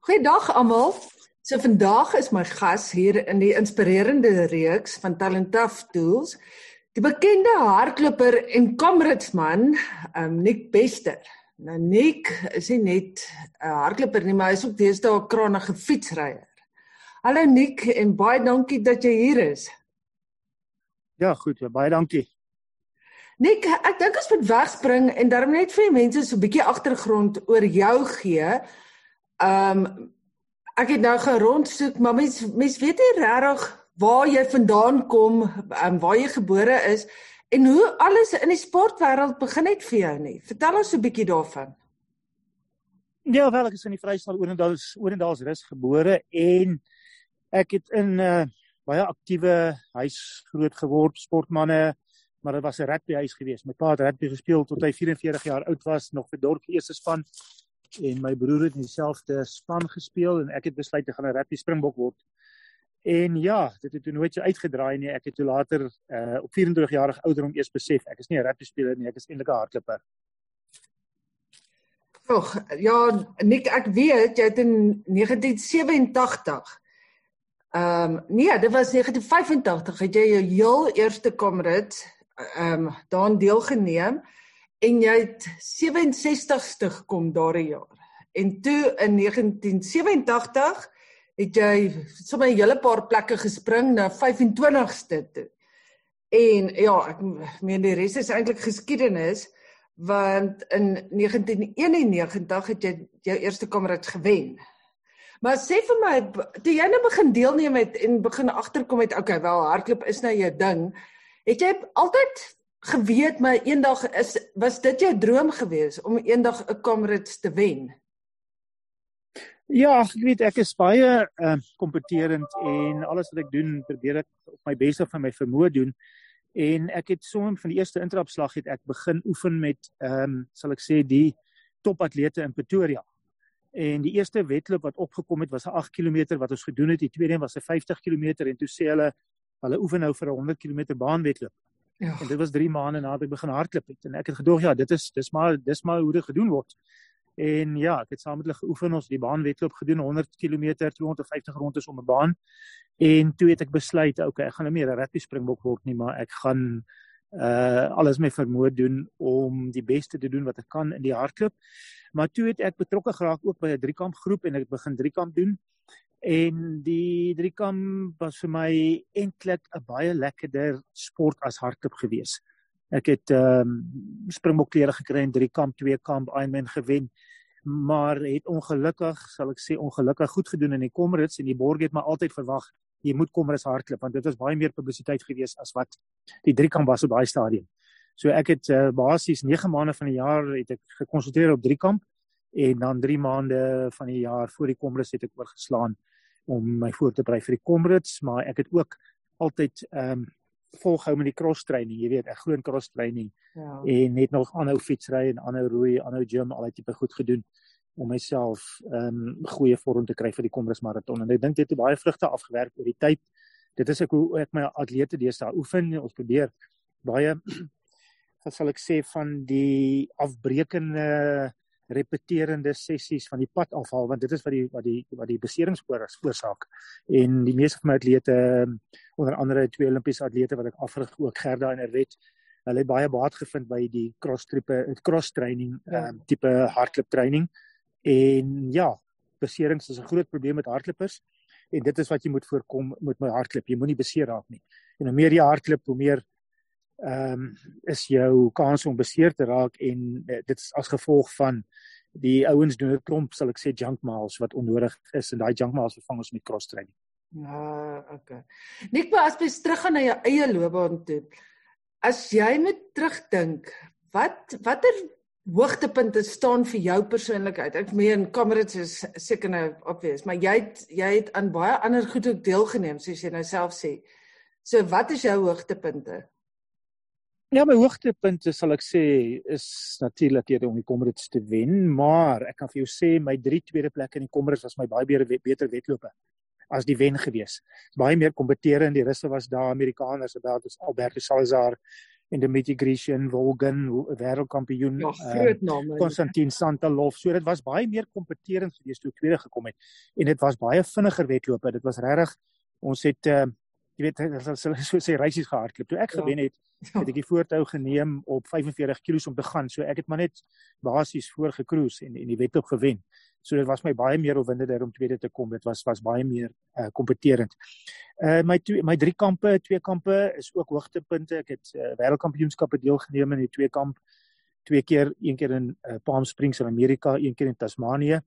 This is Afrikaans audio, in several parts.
Goeiedag almal. So vandag is my gas hier in die inspirerende reeks van Talentaf Tools, die bekende hardloper en kameradsman, um Nick Bester. Nou Nick is nie net 'n hardloper nie, maar hy is ook deesdae 'n krangige fietsryer. Hallo Nick en baie dankie dat jy hier is. Ja, goed, baie dankie. Nick, ek dink ons moet wegspring en daarom net vir mense so 'n bietjie agtergrond oor jou gee. Ehm um, ek het nou gerondsoek, maar mens mens weet nie regtig waar jy vandaan kom, um, waar jy gebore is en hoe alles in die sportwêreld begin het vir jou nie. Vertel ons 'n bietjie daarvan. Ja, wel ek is in die Vrystaat Orendals Orendalsrus gebore en ek het in 'n uh, baie aktiewe huis groot geword, sportmanne, maar dit was 'n rugbyhuis geweest. My pa het rugby gespeel tot hy 44 jaar oud was, nog vir dorp eerste span en my broer het in dieselfde span gespeel en ek het besluit te gaan 'n rugby springbok word. En ja, dit het toe nooit so uitgedraai nie. Ek het toe later uh op 24 jarige ouderdom eers besef ek is nie 'n rugby speler nie, ek is eintlik 'n hardloper. Ag, ja, Nick, ek weet jy het in 1987 Ehm um, nee, dit was 1985 het jy jou heel eerste Comrades ehm um, daaraan deelgeneem en jy het 67ste gekom daardie jaar. En toe in 1987 het jy sommer 'n hele paar plekke gespring na 25ste toe. En ja, ek meen die res is eintlik geskiedenis want in 1991 het jy jou eerste kamerad gewen. Maar sê vir my, toe jy nou begin deelneem het en begin agterkom met okay, wel hardloop is nou jou ding, het jy altyd geweet my eendag is was dit jou droom gewees om eendag 'n Comrades te wen? Ja, ek weet ek is baie ehm uh, kompeterend en alles wat ek doen probeer ek op my beste van my vermoë doen. En ek het soms van die eerste intrapslag het ek begin oefen met ehm um, sal ek sê die topatlete in Pretoria. En die eerste wedloop wat opgekom het was 'n 8 km wat ons gedoen het. Die tweede een was 'n 50 km en toe sê hulle hulle oefen nou vir 'n 100 km baanwedloop. Ja. En dit was 3 maande nadat ek begin hardloop het en ek het gedog ja, dit is dis maar dis maar hoe dit gedoen word. En ja, ek het saam met hulle geoefen ons die baanwedloop gedoen 100 km 250 rondes om 'n baan. En toe het ek besluit, okay, ek gaan nou meer 'n rugby springbok word nie, maar ek gaan uh alles my vermoë doen om die beste te doen wat ek kan in die hardloop. Maar toe het ek betrokke geraak ook by 'n driekamp groep en ek het begin driekamp doen. En die driekamp was vir my eintlik 'n baie lekkerder sport as hardloop gewees. Ek het ehm um, springbokklere gekry in driekamp, tweekamp, Ironman gewen, maar het ongelukkig, sal ek sê, ongelukkig goed gedoen in die Comrades en die borg het my altyd verwag jy moet Comrades hardloop want dit was baie meer publisiteit gewees as wat die driekamp was op daai stadium. So ek het uh, basies 9 maande van die jaar het ek gekonsentreer op driekamp en dan 3 maande van die jaar voor die Comrades het ek oorgeslaan om my voor te berei vir die Comrades, maar ek het ook altyd ehm um, volhou met die cross training, jy weet, ek glo in cross training. Ja. En net nog aanhou fietsry en aanhou roei, aanhou gym, al daai tipe goed gedoen om myself ehm um, goeie vorm te kry vir die Comrades maraton. En ek dink dit het baie vrugte afgewerk oor die tyd. Dit is ek hoe ek my atlete deesdae oefen. Ons probeer baie wat sal ek sê van die afbreekende repeterende sessies van die pad afhaal want dit is wat die wat die wat die beserings veroorsaak en die meeste van my atlete onder andere twee Olimpiese atlete wat ek afrig ook Gerda en Erwet hulle het baie baat gevind by die cross tripe cross training ja. um, tipe hardloop training. En ja beserings is 'n groot probleem met hardlopers en dit is wat jy moet voorkom met my hardloop. Jy moenie beseer raak nie. En hoe meer jy hardloop hoe meer ehm um, is jou kans om beseer te raak en uh, dit is as gevolg van die ouens doen 'n klomp sal ek sê junk miles wat onnodig is en daai junk miles vervang ons met cross training. Ja, okay. Nik maar as jy terug gaan na jou eie loopbaan toe. As jy met terugdink, wat watter hoogtepunte staan vir jou persoonlikheid? Ek meen Comrades is seker nou obvious, maar jy het, jy het aan baie ander goed ook deelgeneem soos jy nou self sê. So wat is jou hoogtepunte? Ja, my hoogtepunte sal ek sê is natuurlik hier om die Comrades te wen, maar ek kan vir jou sê my drie tweede plekke in die Comrades was my baie beter beter wedlope as die wen gewees. Baie meer kompeterend, die russe was daar, Amerikaners, was Alberto Salazar, en Dimitri Grishin, Volgan, wêreldkampioen, ja, groot name, Konstantin Santalov. So dit was baie meer kompeterend geweest toe tweede gekom het en dit was baie vinniger wedlope. Dit was regtig ons het uh, jy weet hulle so sê reisies gehardloop. Toe ek ja. gewen het, het ek die voortou geneem op 45 km om te gaan. So ek het maar net basies voor gekruis en en die wedloop gewen. So dit was my baie meer opwindender om tweede te kom. Dit was was baie meer uh kompeterend. Uh my twee, my drie kampe, twee kampe is ook hoogtepunte. Ek het uh, wêreldkampioenskappe deelgeneem in die twee kamp. Twee keer, een keer in uh, Palm Springs in Amerika, een keer in Tasmanië.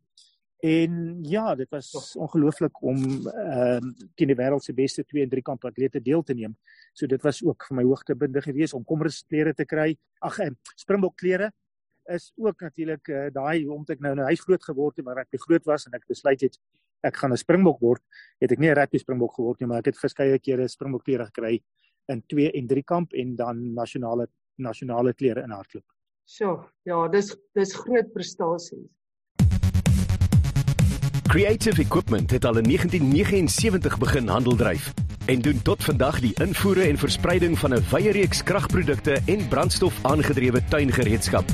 En ja, dit was ongelooflik om ehm uh, teen die wêreld se beste 2 en 3 kamp atlete deel te neem. So dit was ook vir my hoogtepunte geweest om kommersklere te kry. Ag, Springbok klere is ook natuurlik uh, daai omdat ek nou nou hy's groot geword het maar ek groot was en ek besluit het ek gaan 'n springbok word het ek nie 'n rugby springbok geword nie maar ek het verskeie kere springbok klere gekry in 2 en 3 kamp en dan nasionale nasionale klere in hardloop. So, ja, dis dis groot prestasies. Creative Equipment het al in 1979 begin handel dryf en doen tot vandag die invoere en verspreiding van 'n wye reeks kragprodukte en brandstof aangedrewe tuingereedskap.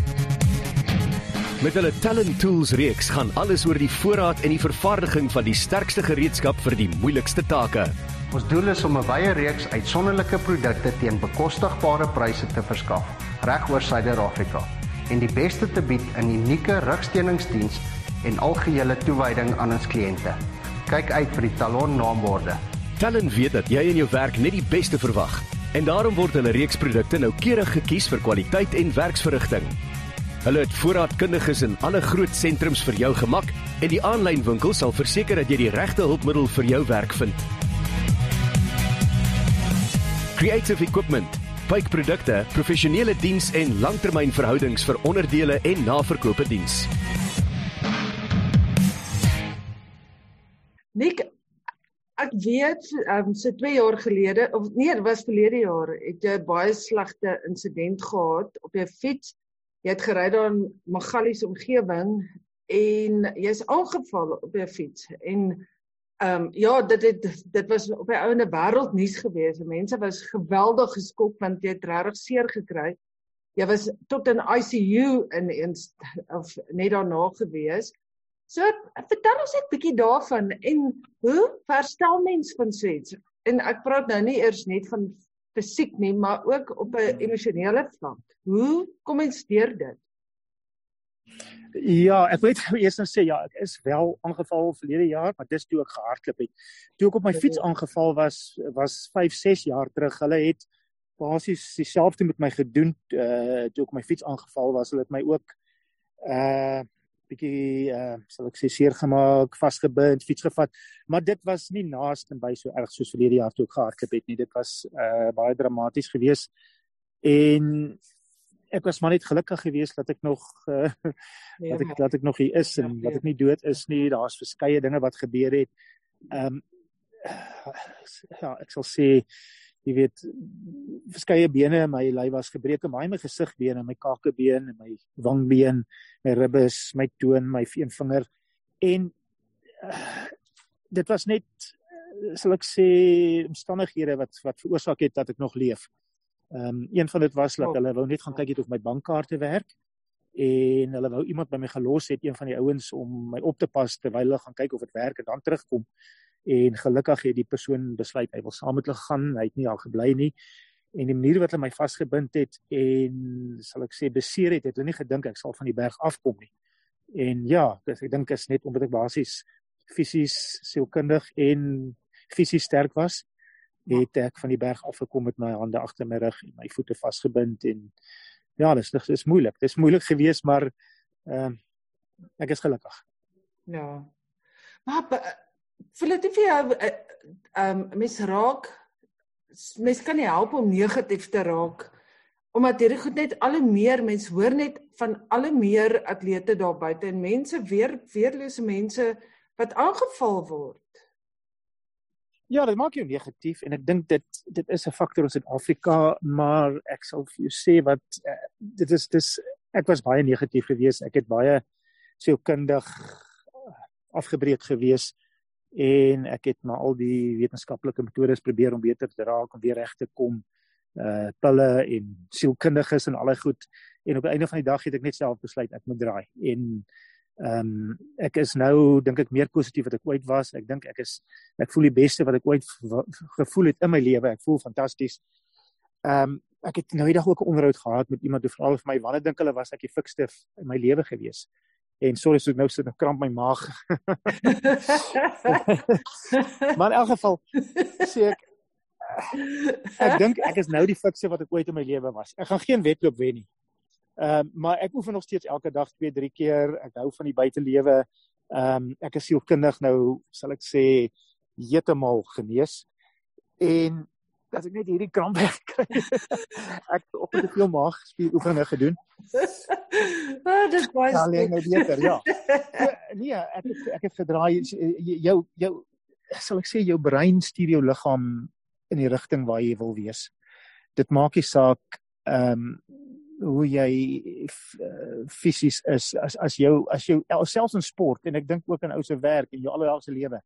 Met hulle Talent Tools reeks gaan alles oor die voorraad en die vervaardiging van die sterkste gereedskap vir die moeilikste take. Ons doel is om 'n wye reeks uitsonderlike produkte teen bekostigbare pryse te verskaf reg oor Suid-Afrika en die beste te bied in unieke rugsteuningsdiens en algehele toewyding aan ons kliënte. Kyk uit vir die Talon naamborde. Talent weet dat jy in jou werk net die beste verwag en daarom word hulle reeks produkte noukeurig gekies vir kwaliteit en werksverrigting. Hulle het voorraadkundiges in alle groot sentrums vir jou gemak en die aanlyn winkel sal verseker dat jy die regte hulpmiddel vir jou werk vind. Creative Equipment, bikprodukte, professionele diens en langtermynverhoudings vir onderdele en naverkope diens. Weet um, so 2 jaar gelede of nee, dit was verlede jaar het jy baie slegte insident gehad op jou fiets jy het gery daar in Magalies omgewing en jy's aangeval op jou fiets en ehm um, ja dit het dit was op die ouene wêreld nuus gewees. Mense was geweldig geskok want jy het regtig seer gekry. Jy was tot in ICU in eens of net daarna gewees. So vertel ons net bietjie daarvan en hoe herstel mens van so iets? En ek praat nou nie eers net van fisiek nie, maar ook op 'n emosionele vlak. Hoe kom mens deur dit? Ja, ek weet eers nou sê ja, ek is wel aangeval verlede jaar, maar dis toe ek gehardloop het. Toe ek op my fiets aangeval was, was 5, 6 jaar terug. Hulle het basies dieselfde met my gedoen uh toe ek my fiets aangeval was. Hulle het my ook uh bietjie uh sal ek sê seer gemaak, vasgebind, fiets gevat, maar dit was nie naaste by so erg soos verlede jaar toe ek gehardloop het nie. Dit was uh baie dramaties geweest. En ek was maar net gelukkig geweest dat ek nog uh, ja, dat ek dat ek nog hier is en ja, dat ek nie dood is nie. Daar's verskeie dinge wat gebeur het. Ehm um, ja, ek sal sê jy weet verskeie bene in my lyf was gebreek, my my gesigbeen en my kakebeen en my wangbeen, my ribbes, my toon, my veenvinger en uh, dit was net sal ek sê omstandighede wat wat veroorsaak het dat ek nog leef. Ehm um, een van dit was dat oh. hulle wou net gaan kyk het of my bankkaarte werk en hulle wou iemand by my gelos het, een van die ouens om my op te pas terwyl hulle gaan kyk of dit werk en dan terugkom. En gelukkig het die persoon besluit hy wil saam met hulle gaan. Hy het nie al gebly nie. En die manier wat hulle my vasgebind het en sal ek sê beseer het, het hulle nie gedink ek sal van die berg afkom nie. En ja, dis ek dink is net omdat ek basies fisies sielkundig en fisies sterk was het ek van die berg afgekom met my hande agter my rug en my voete vasgebind en ja, dis dis is moeilik. Dis moeilik geweest, maar ehm uh, ek is gelukkig. Ja. Maar jou eh, ehm um, mens raak mens kan nie help om negatief te raak omdat hierdie goed net al hoe meer mens hoor net van al hoe meer atlete daar buite en mense weer weerlose mense wat aangeval word. Ja, dit maak jou negatief en ek dink dit dit is 'n faktor in Suid-Afrika, maar ek sal vir jou sê wat uh, dit is dis ek was baie negatief geweest. Ek het baie sielkundig afgebreek geweest en ek het maar al die wetenskaplike metodes probeer om beter te raak en weer reg te kom uh pille en sielkundiges en al daai goed. En op die einde van die dag het ek net self besluit ek moet draai. En ehm um, ek is nou dink ek meer positief wat ek ooit was. Ek dink ek is ek voel die beste wat ek ooit gevoel het in my lewe. Ek voel fantasties. Ehm um, ek het nou eendag ook 'n onderhoud gehad met iemand wat vra vir my wanneer dink hulle was ek die fikste in my lewe gewees en sorry so ek nou sit 'n kramp my maag. Maar in elk geval sê ek ek dink ek is nou die fikste wat ek ooit in my lewe was. Ek gaan geen wedloop wen nie. Ehm um, maar ek oefen nog steeds elke dag 2 3 keer. Ek hou van die buitelewe. Ehm um, ek is sielkundig nou sal ek sê heeltemal genees. En as ek net hierdie kramp kry. ek het op 'n veel maag spier oefeninge gedoen. Ah, dis baie. Ja, nee, nou beter, ja. Nee, ek het, ek het gedraai jou jou sal ek sê jou brein stuur jou liggaam in die rigting waar jy wil wees. Dit maak nie saak ehm um, hoe jy fisies is as as jou as jou selfs in sport en ek dink ook in ou se werk en jou alledaagse lewe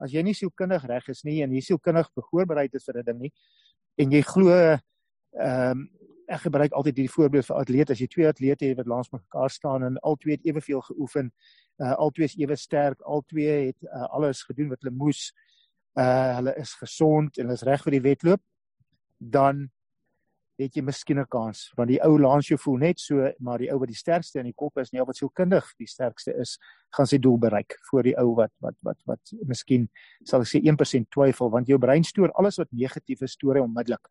as jy nie sielkundig reg is nie en jy sielkundig voorberei is vir 'n ding nie en jy glo ehm um, ek gebruik altyd hierdie voorbeeld vir atlete as jy twee atlete het wat langs mekaar staan en al twee het eweveel geoefen uh, al twee is ewe sterk al twee het uh, alles gedoen wat hulle moes uh, hulle is gesond en hulle is reg vir die wedloop dan het jy miskien 'n kans. Want die ou laans jou voel net so maar die ou wat die sterkste in die kop is nie wat sou kundig die sterkste is gaan sy doel bereik voor die ou wat wat wat wat miskien sal ek sê 1% twyfel. Want jou brein stoor alles wat negatief is stoor hy onmiddellik.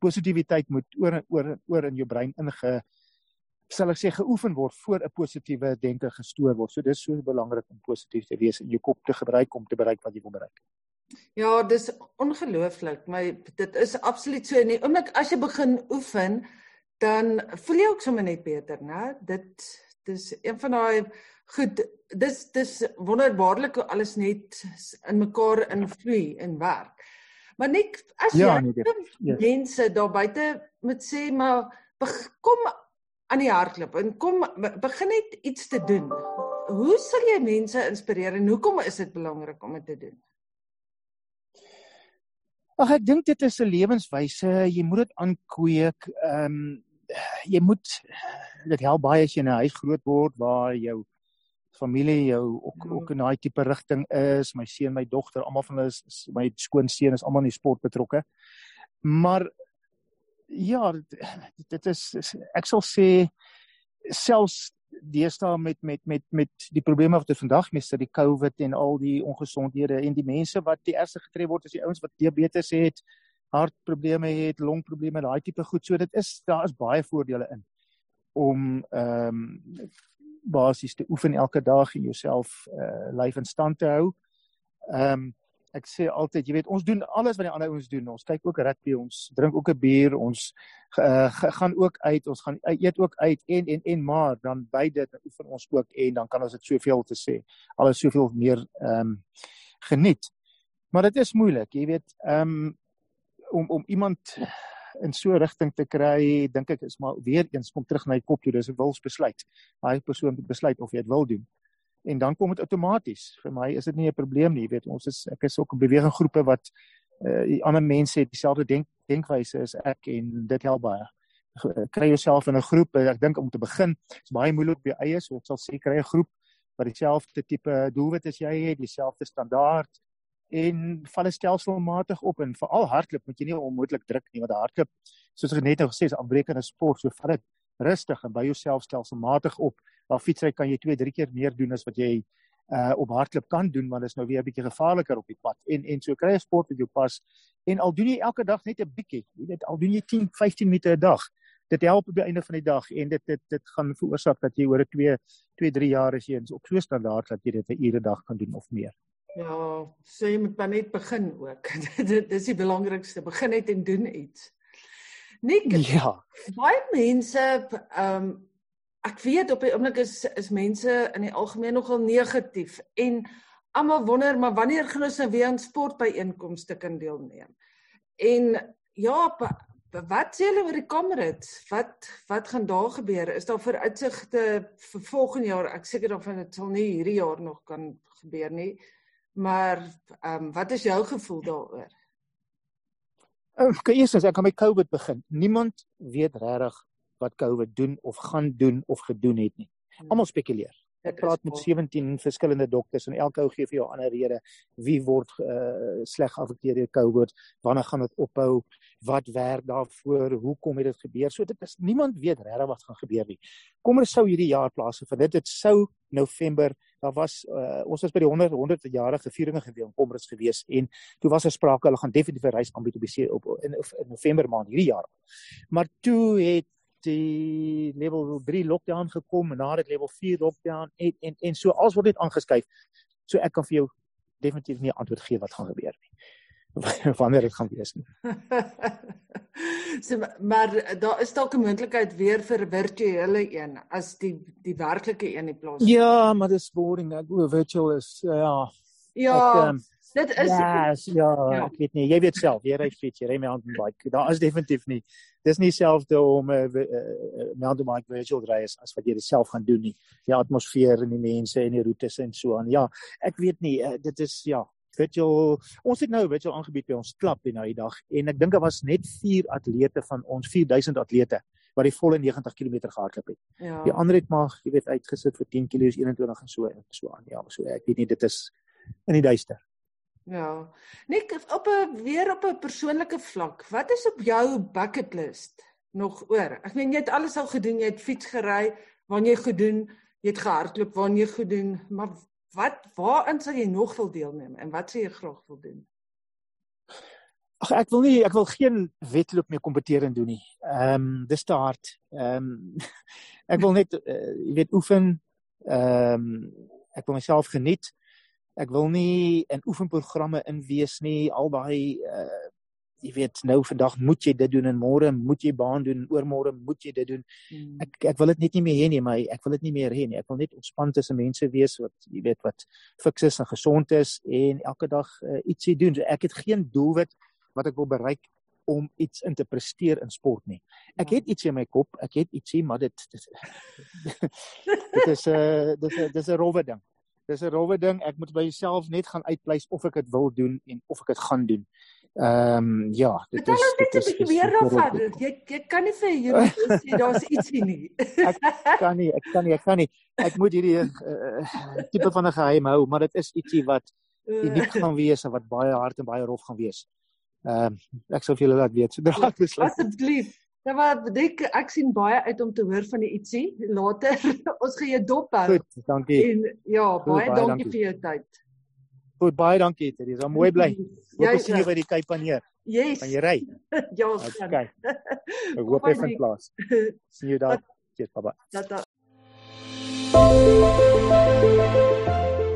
Positiwiteit moet oor oor oor in jou brein inge sal ek sê geoefen word voor 'n positiewe denke gestoor word. So dis so belangrik om positief te wees in jou kop te gebruik om te bereik wat jy wil bereik Ja, dis ongelooflik, maar dit is absoluut so. Nee, omdat as jy begin oefen, dan voel jy ook sommer net beter, né? Dit dis een van daai goed, dis dis wonderbaarlik hoe alles net in mekaar invloei en werk. Maar net as ja, jy nee, yes. mense daar buite moet sê maar kom aan die hardloop en kom begin net iets te doen. Hoe sal jy mense inspireer en hoekom is dit belangrik om dit te doen? Ag ek dink dit is 'n lewenswyse. Jy moet dit aankweek. Ehm um, jy moet dit help baie as jy in 'n huis groot word waar jou familie jou ook ook in daai tipe rigting is. My seun, my dogter, almal van hulle is my skoonseun is almal in die sport betrokke. Maar ja, dit, dit is ek sal sê selfs deesdae met met met met die probleme wat ons vandag mee sit, die COVID en al die ongesondhede en die mense wat die ergste getref word as die ouens wat diabetes het, hartprobleme het, longprobleme, daai tipe goed. So dit is daar is baie voordele in om ehm um, basies te oefen elke dag en jouself uh lyf in stand te hou. Ehm um, ek sê altyd, jy weet, ons doen alles wat die ander ouens doen. Ons kyk ook rugby, ons drink ook 'n bier, ons uh, gaan ook uit, ons gaan eet ook uit en en en maar dan by dit oefen ons ook en dan kan ons dit soveel te sê. Alles soveel meer ehm um, geniet. Maar dit is moeilik, jy weet, ehm um, om om iemand in so 'n rigting te kry, dink ek is maar weer eens kom terug na die kop toe, dis 'n wilsbesluit. Daai persoon moet besluit of hy dit wil doen en dan kom dit outomaties. Vir my is dit nie 'n probleem nie, weet, ons is ek is ook 'n beweginggroepe wat uh die ander mense het dieselfde denk denkwyse as ek en dit help baie. Kry jouself in 'n groep, ek dink om te begin, is baie moeilik op jou eie, so ek sal sê kry 'n groep wat dieselfde tipe doelwit as jy het, dieselfde standaard en val stelselmatig op en veral hardloop moet jy nie onmoontlik druk nie want hardloop soos ek net nou gesê is afbreekende sport so vat dit rustig en by jouself stelselmatig op. Waar fietsry kan jy 2, 3 keer meer doen as wat jy uh op hardloop kan doen want dit is nou weer 'n bietjie gevaarliker op die pad. En en so kry jy sport wat jou pas. En al doen jy elke dag net 'n bietjie, jy weet al doen jy 10, 15 minute 'n dag. Dit help op die einde van die dag en dit dit dit gaan veroorsaak dat jy oor 'n 2 2 3 jaar as jy op so standaard dat jy dit 'n ure dag kan doen of meer. Ja, so jy moet maar net begin ook. dit is die belangrikste. Begin net en doen iets. Nik. Ja. Baie mense ehm um, ek weet op die oomblik is is mense in die algemeen nogal negatief en almal wonder maar wanneer gaan ons nou weer aan sportbyeenkomste kan deelneem. En ja, wat sê hulle oor die Comrades? Wat wat gaan daar gebeur? Is daar vooruitsigte vir volgende jaar? Ek seker van dit sal nie hierdie jaar nog kan gebeur nie. Maar ehm um, wat is jou gevoel daaroor? Ek kan eers ek kan met COVID begin. Niemand weet regtig wat COVID doen of gaan doen of gedoen het nie. Hmm. Almal spekuleer. Ek praat met 17 verskillende dokters en elke ou gee vir jou 'n ander rede wie word uh, sleg geaffekteer deur COVID, wanneer gaan dit ophou, wat werk daarvoor, hoekom het dit gebeur? So dit is niemand weet regtig wat gaan gebeur nie. Kom ons sou hierdie jaar plaas vir dit dit sou November, daar was uh, ons was by die 100 100 jarige vieringe gewees, komrus gewees en toe was daar er sprake hulle gaan definitief 'n reis aanbied op die op in, in November maand hierdie jaar. Maar toe het die level 3 lockdown gekom en na dit level 4 lockdown en en en so alles word net aangeskuif. So ek kan vir jou definitief nie antwoord gee wat gaan gebeur nie. Wanneer dit gaan wees nie. so maar daar is dalk 'n moontlikheid weer vir 'n virtuele een as die die werklike een in plaas. Ja, maar dis boring. Ek glo virtual is ja. Ja. Ek, um, Dit is yes, ja, ja, ek weet nie. Jy weet self, jy ry fiets, jy ry mountain bike. Daar is definitief nie. Dis nie selfde om 'n uh, uh, mountain bike virtual ry as, as wat jy dit self gaan doen nie. Die atmosfeer en die mense en die roetes en so aan. Ja, ek weet nie. Uh, dit is ja, virtual. Ons het nou virtual aangebied by ons klub die nou die dag en ek dink daar was net 4 atlete van ons 4000 atlete wat die volle 90 km gehardloop het. Ja. Die ander het maar, jy weet, uitgesit vir 10 kg 21 en so en so aan. Ja, so ek weet nie dit is in die duister. Ja. Nik op 'n weer op 'n persoonlike vlak. Wat is op jou bucket list nog oor? Ek meen jy het alles al gedoen, jy het fiets gery, wanneer jy gedoen, jy het gehardloop, wanneer jy gedoen, maar wat waarin sal jy nog wil deelneem en wat sou jy graag wil doen? Ag ek wil nie ek wil geen wedloop meer kompeteer en doen nie. Ehm um, dis te hard. Ehm um, ek wil net uh, jy weet oefen. Ehm um, ek wil myself geniet ek wil nie in oefenprogramme inwees nie al daai uh jy weet nou vandag moet jy dit doen en môre moet jy baan doen en oormôre moet jy dit doen hmm. ek ek wil dit net nie meer hê nie maar ek wil dit nie meer hê nie ek wil net ontspan tussen mense wees wat jy weet wat fiks is en gesond is en elke dag uh, ietsie doen so ek het geen doelwit wat ek wil bereik om iets in te presteer in sport nie. Ek ja. het ietsie in my kop, ek het ietsie, maar dit dit, dit is 'n uh, dit is 'n dis 'n rowwe ding dis 'n rowwe ding. Ek moet by myself net gaan uitpleis of ek dit wil doen en of ek dit gaan doen. Ehm um, ja, dit is dit is 'n bietjie meer daarvan. Jy jy kan nie vir hier sê daar's ietsie nie. ek kan nie, ek kan nie, ek kan nie. Ek moet hierdie uh, tipe van 'n geheim hou, maar dit is ietsie wat uniek gaan wees en wat baie hard en baie rof gaan wees. Ehm um, ek sou vir julle laat weet sodra ek besluit. Asseblief. Ja maar ek ek sien baie uit om te hoor van die ietsie later. Ons gaan jou dop hou. Goed, dankie. En ja, baie, Goed, baie dankie, dankie vir jou tyd. Goed, baie dankie Teresa. Dis mooi bly. Hoop ons sien jou by die Kaap van Heer. Yes. Van jy ry. ja, ons gaan. Okay. Ek hoop jy vind plaas. Sien jou daar. Cheers, baba. Tata.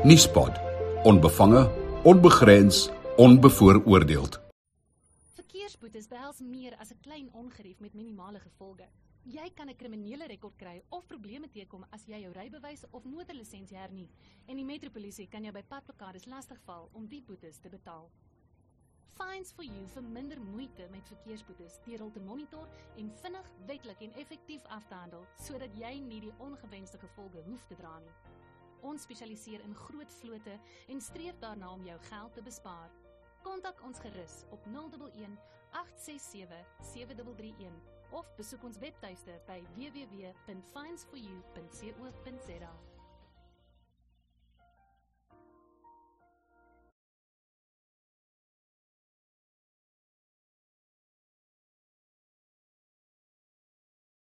Nispod. Onbevange, onbegrens, onbevooroordeeld. Verkeersboetes behels meer as 'n klein ongerief met minimale gevolge. Jy kan 'n kriminele rekord kry of probleme teekom as jy jou rybewys of motorlisensie hernie en die metropolisie kan jou by padblokkades lastigval om die boetes te betaal. Fines for you vir minder moeite met verkeersboetes hul te monitor en vinnig, wetlik en effektief af te handel sodat jy nie die ongewenste gevolge hoef te dra nie. Ons spesialiseer in groot vlote en streef daarna om jou geld te bespaar. Kontak ons gerus op 011 867 7331 of besoek ons webtuiste by www.finds4u.co.za.